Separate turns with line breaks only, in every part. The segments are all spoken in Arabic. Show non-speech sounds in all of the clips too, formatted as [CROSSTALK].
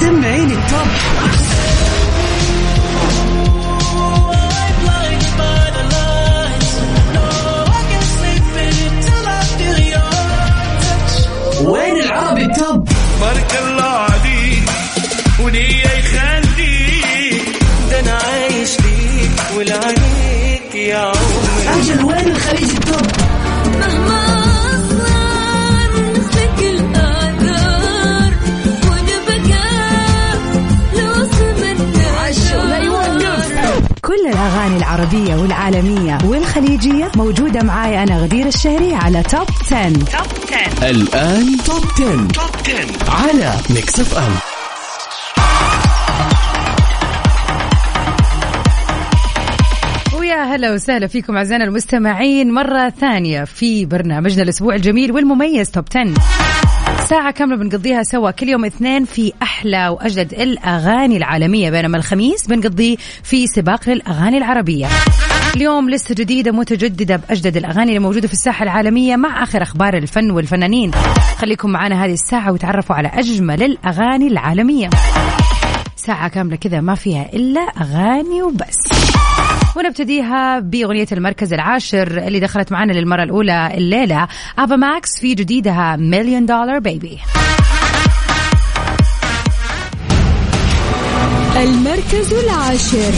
سمعيني التوب.
العربية والعالمية والخليجية موجودة معاي أنا غدير الشهري على Top 10.
الآن Top 10. على Mix FM
ويا هلا وسهلا فيكم أعزائنا المستمعين مرة ثانية في برنامجنا الأسبوعي الجميل والمميز Top 10 ساعة كاملة بنقضيها سوا. كل يوم اثنين في أحلى وأجدد الأغاني العالمية بينما الخميس بنقضيه في سباق للأغاني العربية. اليوم لسه جديدة متجددة بأجدد الأغاني اللي موجودة في الساحة العالمية مع آخر أخبار الفن والفنانين. خليكم معنا هذه الساعة وتعرفوا على أجمل الأغاني العالمية. ساعة كاملة كذا ما فيها إلا أغاني وبس. ونبتديها بأغنية المركز العاشر اللي دخلت معنا للمرة الأولى الليلة. أبا ماكس في جديدها مليون دولار بيبي
المركز العاشر.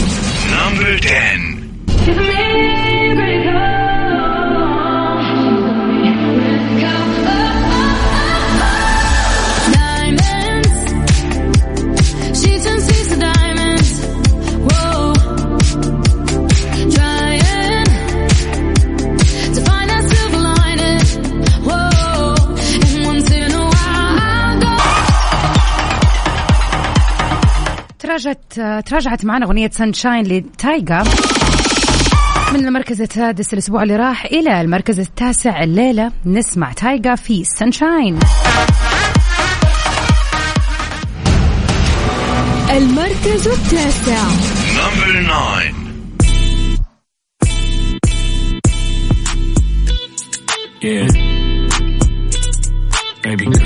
نمبر 10
تراجعت معنا أغنية Sunshine لتايجا من المركز السادس الأسبوع اللي راح إلى المركز التاسع الليلة نسمع تايجا في Sunshine
المركز التاسع.
number 9
Yeah. Baby.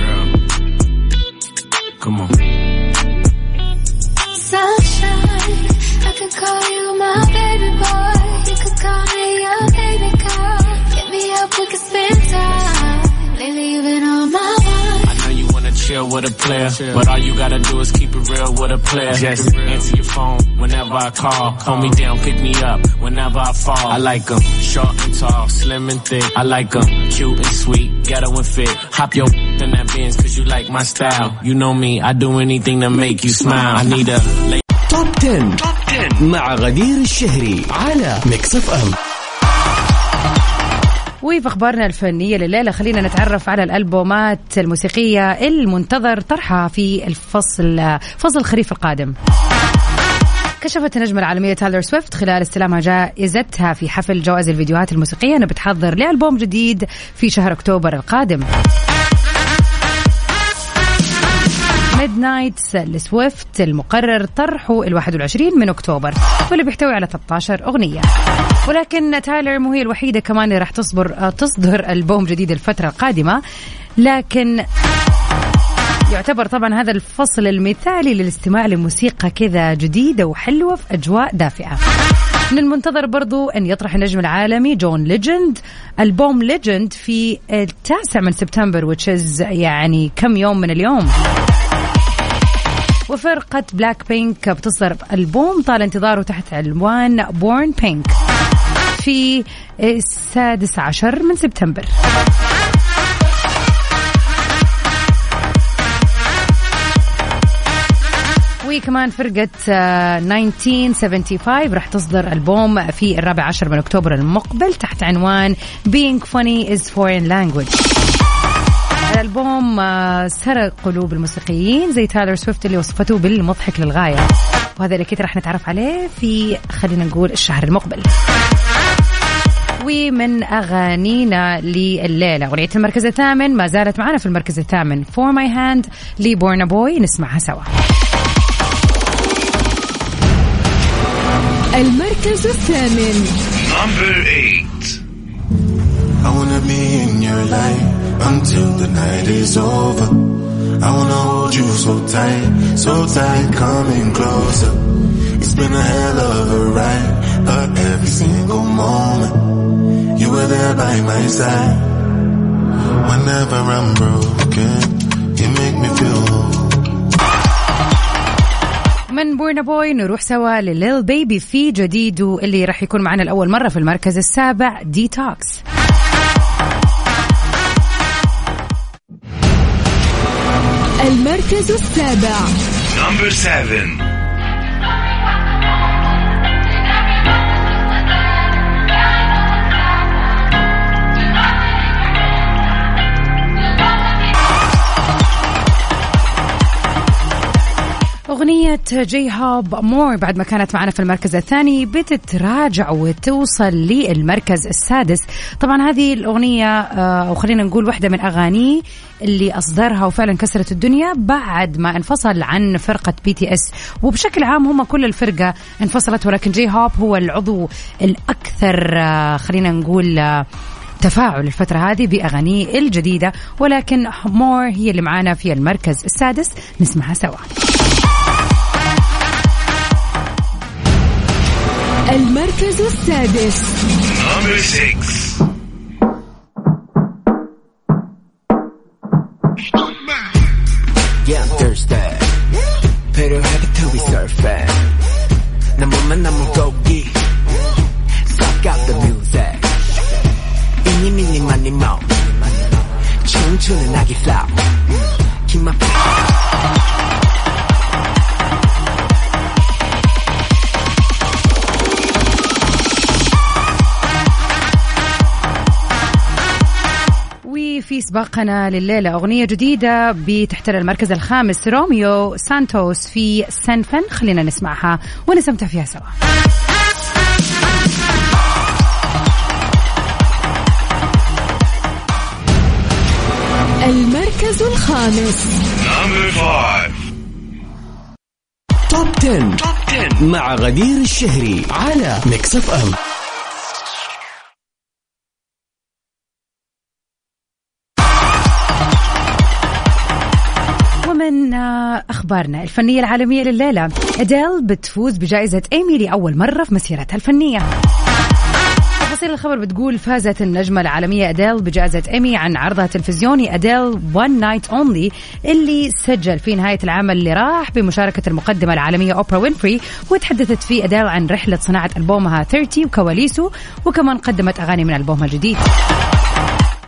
call you my baby boy. You could call me your baby girl. Hit me up, we could spend time. Lately you've been on my mind.
I know you wanna chill with a player, but all you gotta do is keep it real with a player. Just answer your phone whenever I call. Call me down, pick me up whenever I fall. I like 'em short and tall, slim and thick. I like 'em cute and sweet, ghetto and fit. Hop your [LAUGHS] in that Benz cause you like my style. You know me, I do anything to make you smile. I need a
Top 10. Top مع غدير الشهري على Mix FM
وفي أخبارنا الفنية لليلة خلينا نتعرف على الألبومات الموسيقية المنتظر طرحها في الفصل فصل الخريف القادم. كشفت النجمة العالمية تايلر سويفت خلال استلامها جائزتها في حفل جوائز الفيديوهات الموسيقية. أنها بتحضر لألبوم جديد في شهر أكتوبر القادم. Midnight لسويفت المقرر طرحه ال 21 من أكتوبر واللي بيحتوي على 13 أغنية. ولكن تايلر مو هي الوحيدة كمان اللي راح تصبر تصدر ألبوم جديد الفترة القادمة. لكن يعتبر طبعا هذا الفصل المثالي للاستماع لموسيقى كذا جديدة وحلوة في أجواء دافئة. من المنتظر برضو أن يطرح النجم العالمي جون ليجند ألبوم Legend في التاسع من سبتمبر which is يعني كم يوم من اليوم. وفرقة بلاك بينك بتصدر ألبوم طال انتظاره تحت عنوان Born Pink في السادس عشر من سبتمبر. وكمان فرقة آه، 1975 راح تصدر ألبوم في الرابع عشر من أكتوبر المقبل تحت عنوان Being Funny is Foreign Language. الألبوم آه، سرق قلوب الموسيقيين زي تايلر سويفت اللي وصفته بالمضحك للغاية. وهذا اللي كده راح نتعرف عليه في خلينا نقول الشهر المقبل. ومن أغانينا لليلة أغنية المركز الثامن ما زالت معنا في المركز الثامن. For My Hand لبورنا بوي نسمعها سوا.
المركز الثامن.
Number 8
I wanna be in your light until the night is over. I wanna hold you so tight, so tight, coming closer. It's been a hell of a ride, but every single moment you were there by my side. Whenever I'm broken, you make me feel whole.
من بورنا بوي نروح سوا لليل بيبي في جديده اللي راح يكون معنا الأول مرة في المركز السابع ديتوكس
المركز السابع
Number seven.
أغنية J-Hope More بعد ما كانت معنا في المركز الثاني بتتراجع وتوصل للمركز السادس. طبعا هذه الأغنية آه، أو خلينا نقول واحدة من أغانيه اللي أصدرها وفعلا كسرت الدنيا بعد ما انفصل عن فرقة BTS وبشكل عام هم كل الفرقة انفصلت ولكن J-Hope هو العضو الأكثر آه، خلينا نقول آه، تفاعل الفترة هذه بأغانيه الجديدة ولكن More هي اللي معانا في المركز السادس. نسمعها سوا.
المركز السادس.
I'm chillin' like. Keep my
في سباقنا لليلة أغنية جديدة بتحتل المركز الخامس روميو سانتوس في سانفن خلينا نسمعها ونستمتع فيها سوا.
المركز الخامس.
Number five.
Top 10. Top 10 مع غدير الشهري على Mix FM
ومن آه، أخبارنا الفنية العالمية لليلة. أديل بتفوز بجائزة إيمي لأول مرة في مسيرتها الفنية. تفاصيل الخبر بتقول فازت النجمة العالمية أديل بجائزة إيمي عن عرضها التلفزيوني أديل One Night Only اللي سجل في نهاية العام اللي راح بمشاركة المقدمة العالمية أوبرا وينفري وتحدثت فيه أديل عن رحلة صناعة ألبومها 30 وكواليسه وكمان قدمت أغاني من ألبومها الجديد.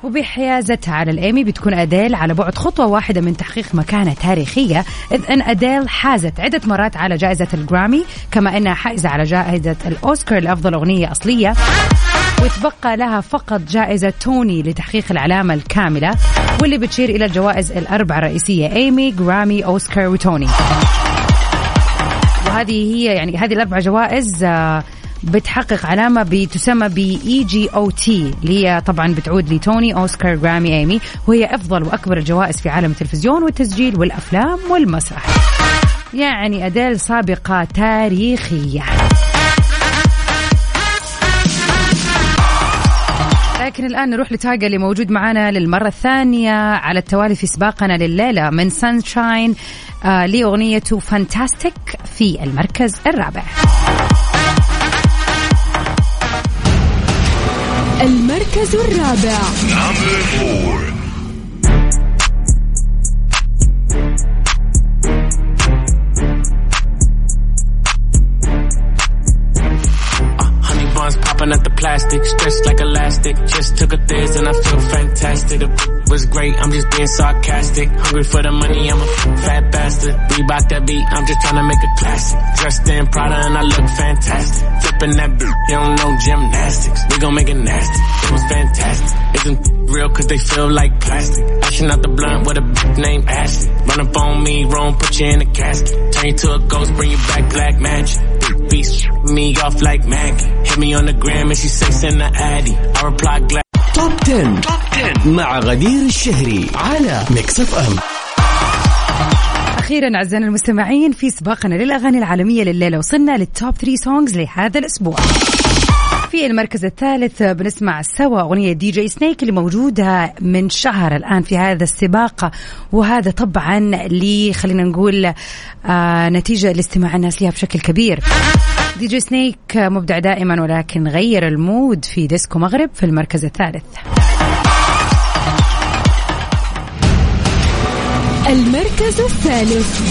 وبحيازتها على الإيمي بتكون أديل على بعد خطوة واحدة من تحقيق مكانة تاريخية. إذ أن أديل حازت عدة مرات على جائزة الجرامي كما أنها حائزة على جائزة الأوسكار لأفضل أغنية أصلية وتبقى لها فقط جائزة توني لتحقيق العلامة الكاملة واللي بتشير إلى الجوائز الأربع الرئيسية إيمي جرامي أوسكار وتوني. وهذه هي يعني هذه الأربع جوائز آه، بتحقق علامة بتسمى ب E G O T اللي هي طبعا بتعود لتوني أوسكار جرامي أيمي وهي أفضل وأكبر الجوائز في عالم التلفزيون والتسجيل والأفلام والمسرح. يعني اديل سابقة تاريخية. لكن الآن نروح لتايجر اللي موجود معنا للمرة الثانية على التوالي في سباقنا لليلة من Sunshine آه لأغنيته Fantastic في المركز الرابع
المركز الرابع.
Popping at the plastic, stretched like elastic. Just took a thiz and I feel fantastic. The was great, I'm just being sarcastic. Hungry for the money, I'm a fat bastard. Reebok that beat, I'm just trying to make a classic. Dressed in Prada and I look fantastic. Flipping that beat, you don't know gymnastics. We gon' make it nasty. It was fantastic. Isn't real cause they feel like plastic. Ashing out the blunt with a bitch named Ashley. Run up on me, wrong, put you in a casket. Turn you to a ghost, bring you back black magic. Beast me off like Maggie. Hit me on the gram and she say send the addy. I reply glad.
Top 10. Top 10 مع غدير الشهري على Mix FM
أخيرا أعزائنا المستمعين في سباقنا للأغاني العالمية لليلة وصلنا لل Top 3 songs لهذا الأسبوع في المركز الثالث بنسمع سوا أغنية DJ Snake اللي موجودة من شهر الآن في هذا السباق وهذا طبعا اللي خلينا نقول آه نتيجة لاستماع الناس لها بشكل كبير. DJ Snake مبدع دائما ولكن غير ال mood في Disco Maghreb في المركز الثالث.
المركز الثالث.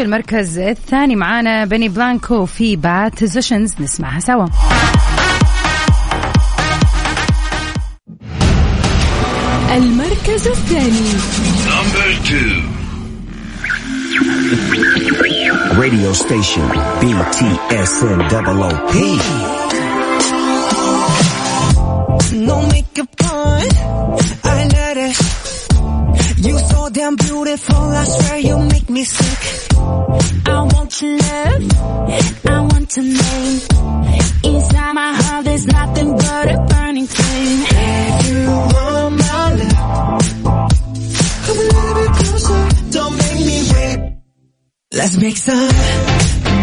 وفي المركز الثاني معانا بني بلانكو في Bad Decisions نسمعها سوا
المركز الثاني
Number two.
Radio station BTSN double OP.
No makeup on, I let it. You so damn beautiful, I swear you make me sick. I want your love, I want to name. Inside my heart, there's nothing but a burning flame. If you want my love, come a little bit closer, don't make me wait. Let's make some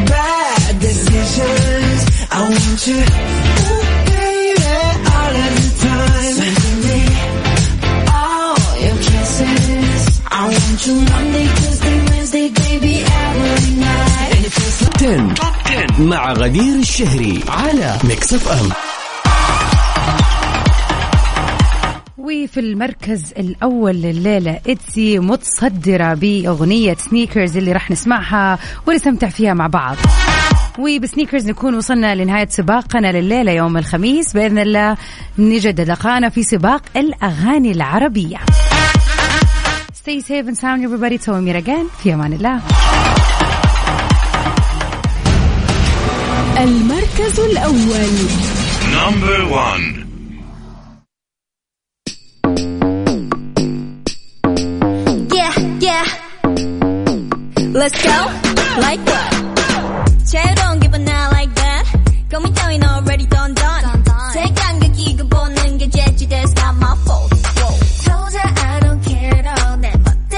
bad decisions. I want you,
10 مع غدير الشهري على Mix FM
وفي المركز الأول لليلة ITZY متصدرة بأغنية Sneakers اللي راح نسمعها ونستمتع فيها مع بعض. وب Sneakers نكون وصلنا لنهاية سباقنا لليلة يوم الخميس. بإذن الله نجدد لقانا في سباق الأغاني العربية. Stay safe and sound everybody تسوي ميراجان في أمان الله
المركز الأول
Number one.
Yeah, yeah. Let's go. Like what? Child, don't give a night like that.